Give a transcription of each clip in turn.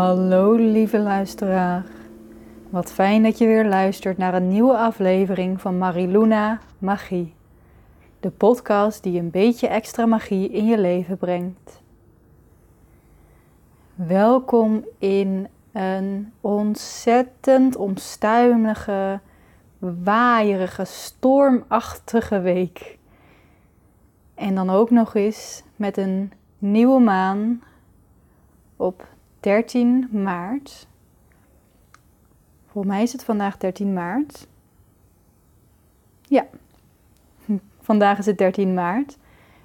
Hallo lieve luisteraar. Wat fijn dat je weer luistert naar een nieuwe aflevering van Mariluna Magie. De podcast die een beetje extra magie in je leven brengt. Welkom in een ontzettend omstuimige, waaierige, stormachtige week. En dan ook nog eens met een nieuwe maan op 13 maart. Volgens mij is het vandaag 13 maart. Ja, vandaag is het 13 maart.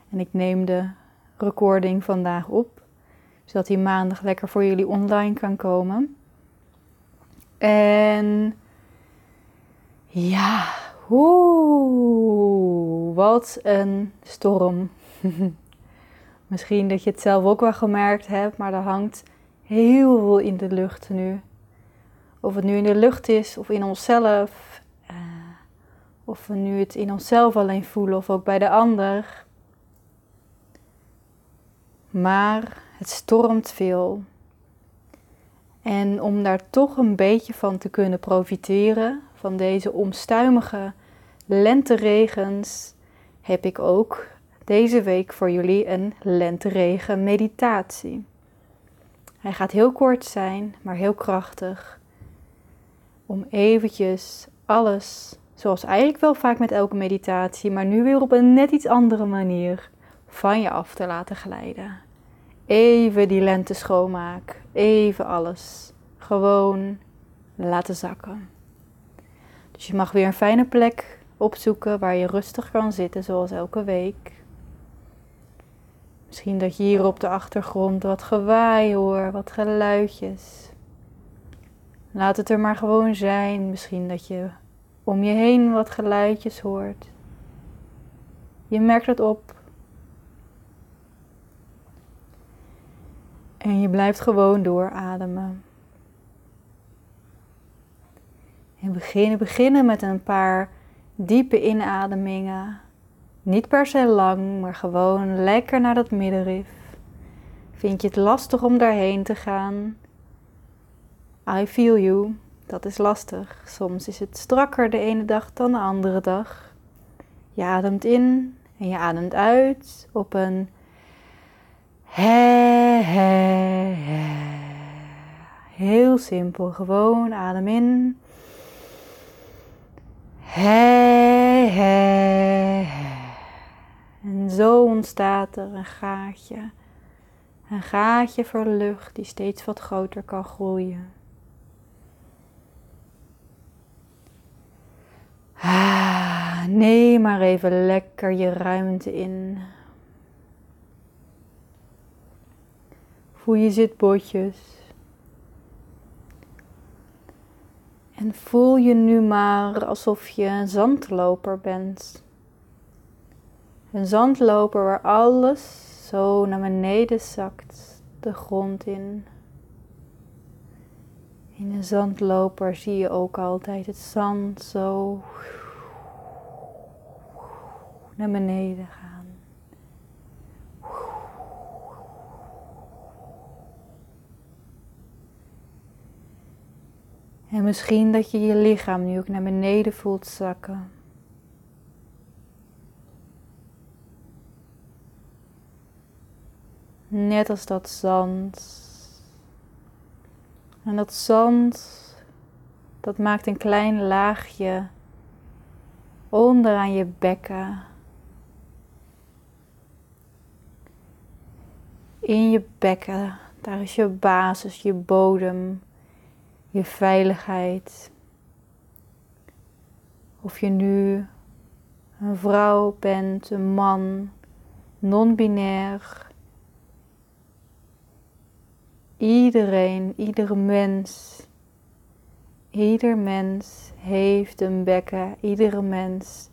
En ik neem de recording vandaag op, zodat die maandag lekker voor jullie online kan komen. En ja, oeh, wat een storm. Misschien dat je het zelf ook wel gemerkt hebt, maar er hangt heel veel in de lucht nu. Of het nu in de lucht is of in onszelf. Uh, of we nu het in onszelf alleen voelen of ook bij de ander. Maar het stormt veel. En om daar toch een beetje van te kunnen profiteren, van deze omstuimige lenteregens, heb ik ook deze week voor jullie een lenteregen meditatie. Hij gaat heel kort zijn, maar heel krachtig. Om eventjes alles, zoals eigenlijk wel vaak met elke meditatie, maar nu weer op een net iets andere manier, van je af te laten glijden. Even die lente schoonmaak, even alles. Gewoon laten zakken. Dus je mag weer een fijne plek opzoeken waar je rustig kan zitten, zoals elke week. Misschien dat je hier op de achtergrond wat gewaai hoort, wat geluidjes. Laat het er maar gewoon zijn. Misschien dat je om je heen wat geluidjes hoort. Je merkt het op. En je blijft gewoon doorademen. En beginnen, beginnen met een paar diepe inademingen. Niet per se lang, maar gewoon lekker naar dat middenrif. Vind je het lastig om daarheen te gaan? I feel you. Dat is lastig. Soms is het strakker de ene dag dan de andere dag. Je ademt in en je ademt uit op een he, he, he. Heel simpel. Gewoon adem in. He, he. En zo ontstaat er een gaatje. Een gaatje voor lucht die steeds wat groter kan groeien. Ah, neem maar even lekker je ruimte in. Voel je zitbotjes. En voel je nu maar alsof je een zandloper bent. Een zandloper waar alles zo naar beneden zakt, de grond in. In een zandloper zie je ook altijd het zand zo naar beneden gaan. En misschien dat je je lichaam nu ook naar beneden voelt zakken. Net als dat zand. En dat zand, dat maakt een klein laagje onder aan je bekken. In je bekken, daar is je basis, je bodem, je veiligheid. Of je nu een vrouw bent, een man, non-binair Iedereen, iedere mens, ieder mens heeft een bekken. Iedere mens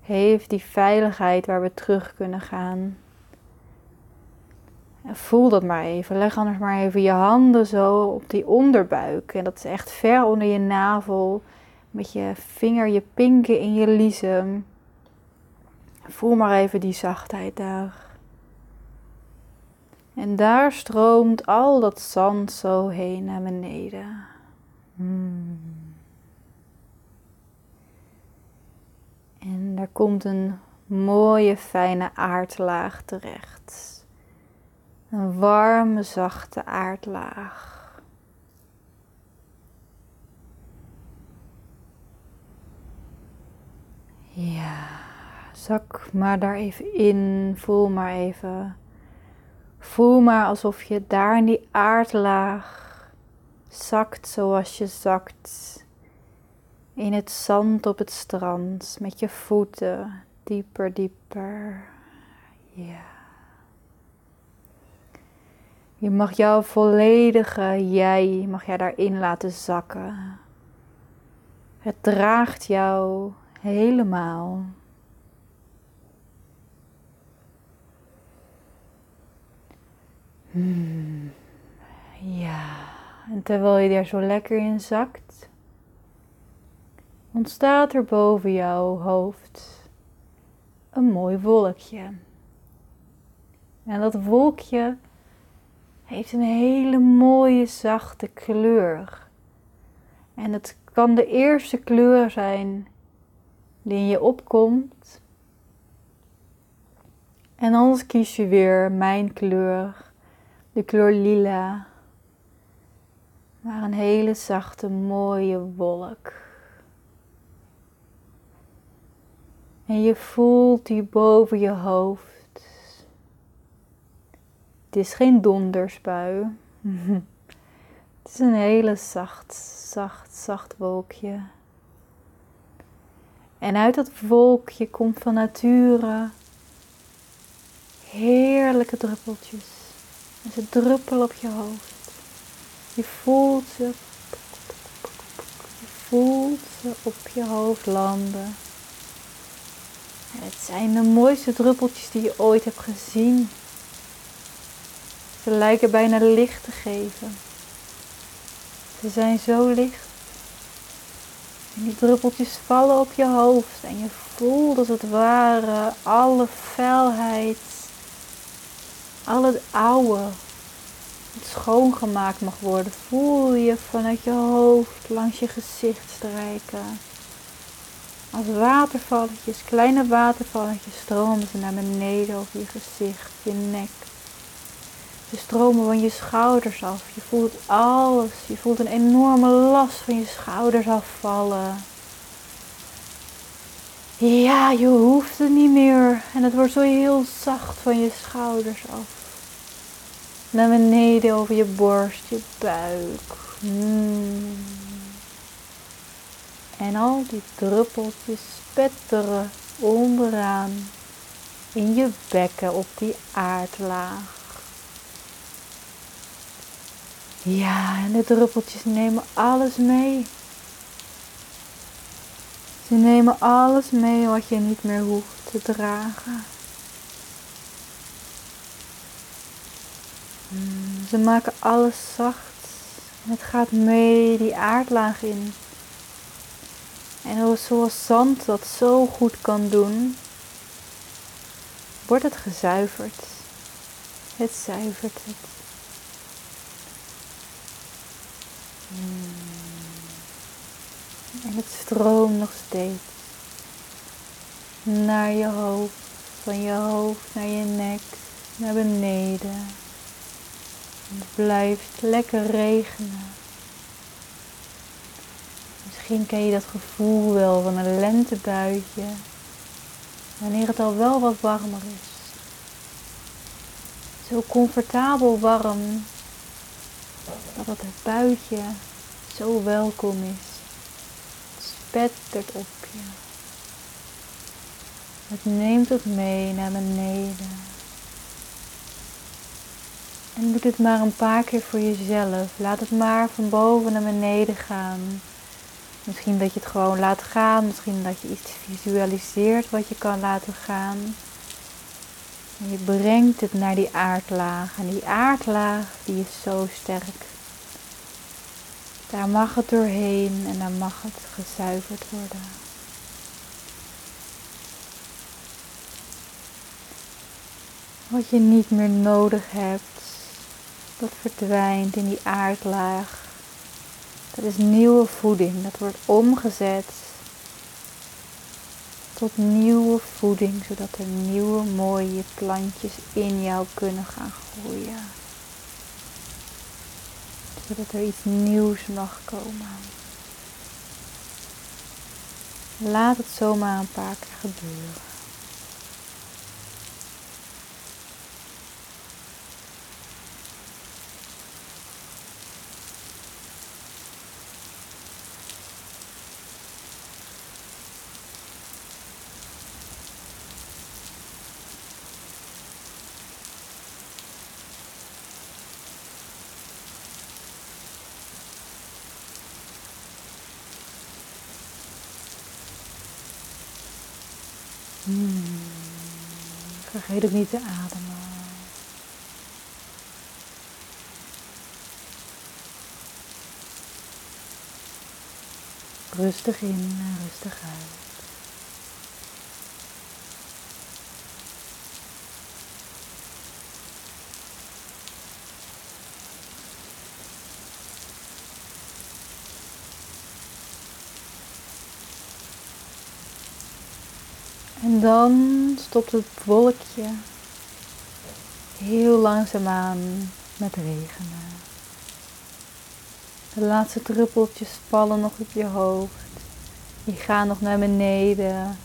heeft die veiligheid waar we terug kunnen gaan. voel dat maar even. Leg anders maar even je handen zo op die onderbuik. En dat is echt ver onder je navel. Met je vinger, je pinken in je liesem. Voel maar even die zachtheid daar. En daar stroomt al dat zand zo heen naar beneden. Hmm. En daar komt een mooie fijne aardlaag terecht. Een warme, zachte aardlaag. Ja, zak maar daar even in. Voel maar even. Voel maar alsof je daar in die aardlaag zakt zoals je zakt. In het zand op het strand met je voeten dieper, dieper. Ja. Je mag jouw volledige jij, mag jij daarin laten zakken. Het draagt jou helemaal. Hmm. Ja, en terwijl je er zo lekker in zakt, ontstaat er boven jouw hoofd een mooi wolkje. En dat wolkje heeft een hele mooie zachte kleur. En het kan de eerste kleur zijn die in je opkomt. En anders kies je weer mijn kleur, de kleur lila. Maar een hele zachte, mooie wolk. En je voelt die boven je hoofd. Het is geen dondersbui. Het is een hele zacht, zacht, zacht wolkje. En uit dat wolkje komt van nature heerlijke druppeltjes. Ze druppelen op je hoofd. Je voelt ze. Je voelt ze op je hoofd landen. En het zijn de mooiste druppeltjes die je ooit hebt gezien. Ze lijken bijna licht te geven. Ze zijn zo licht. En die druppeltjes vallen op je hoofd en je voelt als het ware alle vuilheid, al het oude, schoongemaakt mag worden. Voel je vanuit je hoofd langs je gezicht strijken. Als watervalletjes, kleine watervalletjes stromen ze naar beneden over je gezicht, je nek. Ze stromen van je schouders af. Je voelt alles. Je voelt een enorme last van je schouders afvallen. Ja, je hoeft het niet meer. En het wordt zo heel zacht van je schouders af. Naar beneden over je borst, je buik. Hmm. En al die druppeltjes spetteren onderaan in je bekken op die aardlaag. Ja, en de druppeltjes nemen alles mee. Ze nemen alles mee wat je niet meer hoeft te dragen. Ze maken alles zacht. En het gaat mee die aardlaag in. En zoals zand dat zo goed kan doen, wordt het gezuiverd. Het zuivert het. En het stroomt nog steeds naar je hoofd, van je hoofd naar je nek, naar beneden. Blijft lekker regenen. Misschien ken je dat gevoel wel van een lentebuitje, wanneer het al wel wat warmer is. Zo comfortabel warm dat het buitje zo welkom is. Het spettert op je. Het neemt het mee naar beneden. En doe dit maar een paar keer voor jezelf. Laat het maar van boven naar beneden gaan. Misschien dat je het gewoon laat gaan. Misschien dat je iets visualiseert wat je kan laten gaan. En je brengt het naar die aardlaag. En die aardlaag die is zo sterk. Daar mag het doorheen en daar mag het gezuiverd worden. Wat je niet meer nodig hebt, dat verdwijnt in die aardlaag. Dat is nieuwe voeding, dat wordt omgezet tot nieuwe voeding, zodat er nieuwe mooie plantjes in jou kunnen gaan groeien. Zodat er iets nieuws mag komen. Laat het zomaar een paar keer gebeuren. Vergeet ook niet te ademen. Rustig in en rustig uit. En dan stopt het wolkje heel langzaamaan met regenen. De laatste druppeltjes vallen nog op je hoofd. Die gaan nog naar beneden.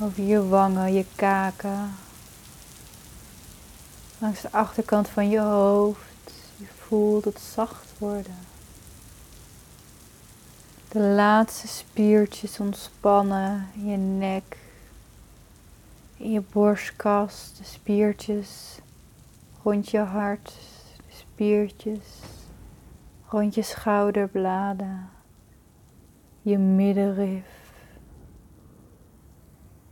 Over je wangen, je kaken. Langs de achterkant van je hoofd. Je voelt het zacht worden. De laatste spiertjes ontspannen in je nek, in je borstkas, de spiertjes rond je hart, de spiertjes rond je schouderbladen, je middenrif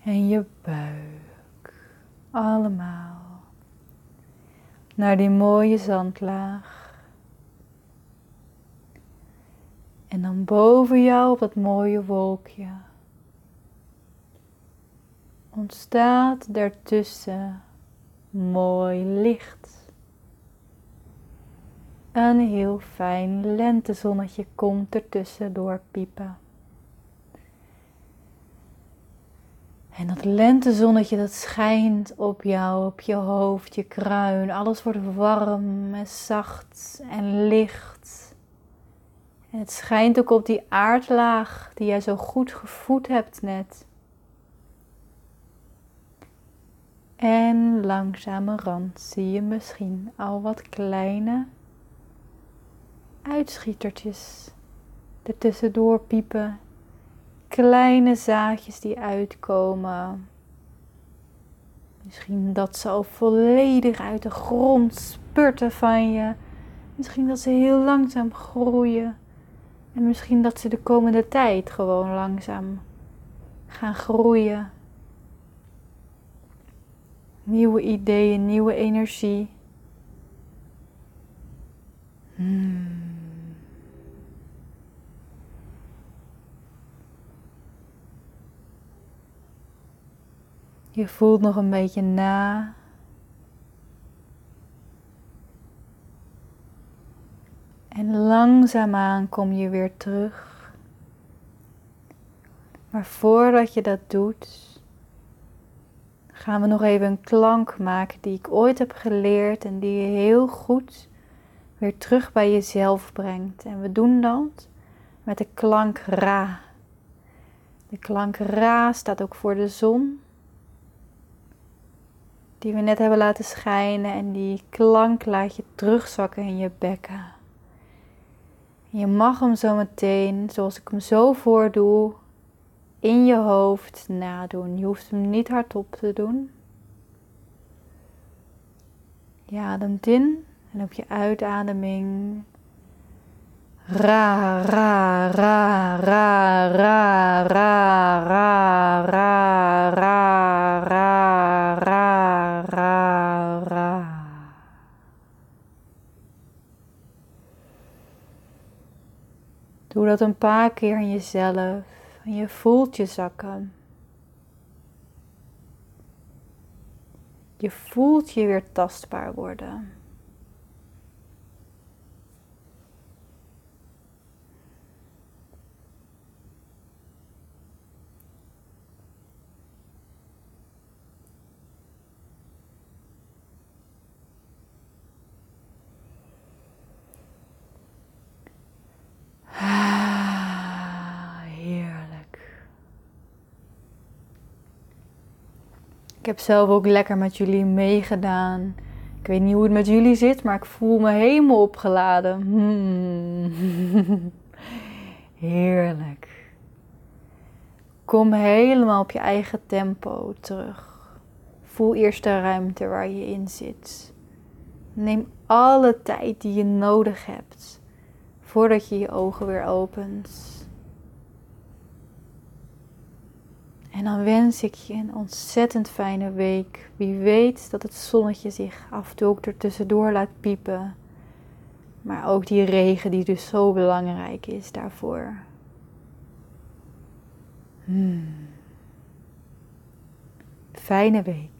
en je buik. Allemaal naar die mooie zandlaag. En dan boven jou op dat mooie wolkje ontstaat daartussen mooi licht. Een heel fijn lentezonnetje komt ertussen door piepen. En dat lentezonnetje dat schijnt op jou, op je hoofd, je kruin. Alles wordt warm en zacht en licht. Het schijnt ook op die aardlaag die jij zo goed gevoed hebt net. En langzamerhand zie je misschien al wat kleine uitschietertjes ertussendoor piepen. Kleine zaadjes die uitkomen. Misschien dat ze al volledig uit de grond spurten van je. Misschien dat ze heel langzaam groeien. En misschien dat ze de komende tijd gewoon langzaam gaan groeien. Nieuwe ideeën, nieuwe energie. Hmm. Je voelt nog een beetje na En langzaamaan kom je weer terug. Maar voordat je dat doet, gaan we nog even een klank maken die ik ooit heb geleerd en die je heel goed weer terug bij jezelf brengt. En we doen dat met de klank Ra. De klank Ra staat ook voor de zon, die we net hebben laten schijnen en die klank laat je terugzakken in je bekken. Je mag hem zo meteen, zoals ik hem zo voordoe, in je hoofd nadoen. Je hoeft hem niet hardop te doen. Je ademt in en op je uitademing. Ra, ra, ra, ra, ra, ra, ra, ra, ra, ra, ra, ra, ra. Doe dat een paar keer in jezelf je voelt je zakken. Je voelt je weer tastbaar worden. Ik heb zelf ook lekker met jullie meegedaan. Ik weet niet hoe het met jullie zit, maar ik voel me helemaal opgeladen. Hmm. Heerlijk. Kom helemaal op je eigen tempo terug. Voel eerst de ruimte waar je in zit. Neem alle tijd die je nodig hebt voordat je je ogen weer opent. En dan wens ik je een ontzettend fijne week. Wie weet dat het zonnetje zich af en toe ook er tussendoor laat piepen. Maar ook die regen die dus zo belangrijk is daarvoor. Hmm. Fijne week.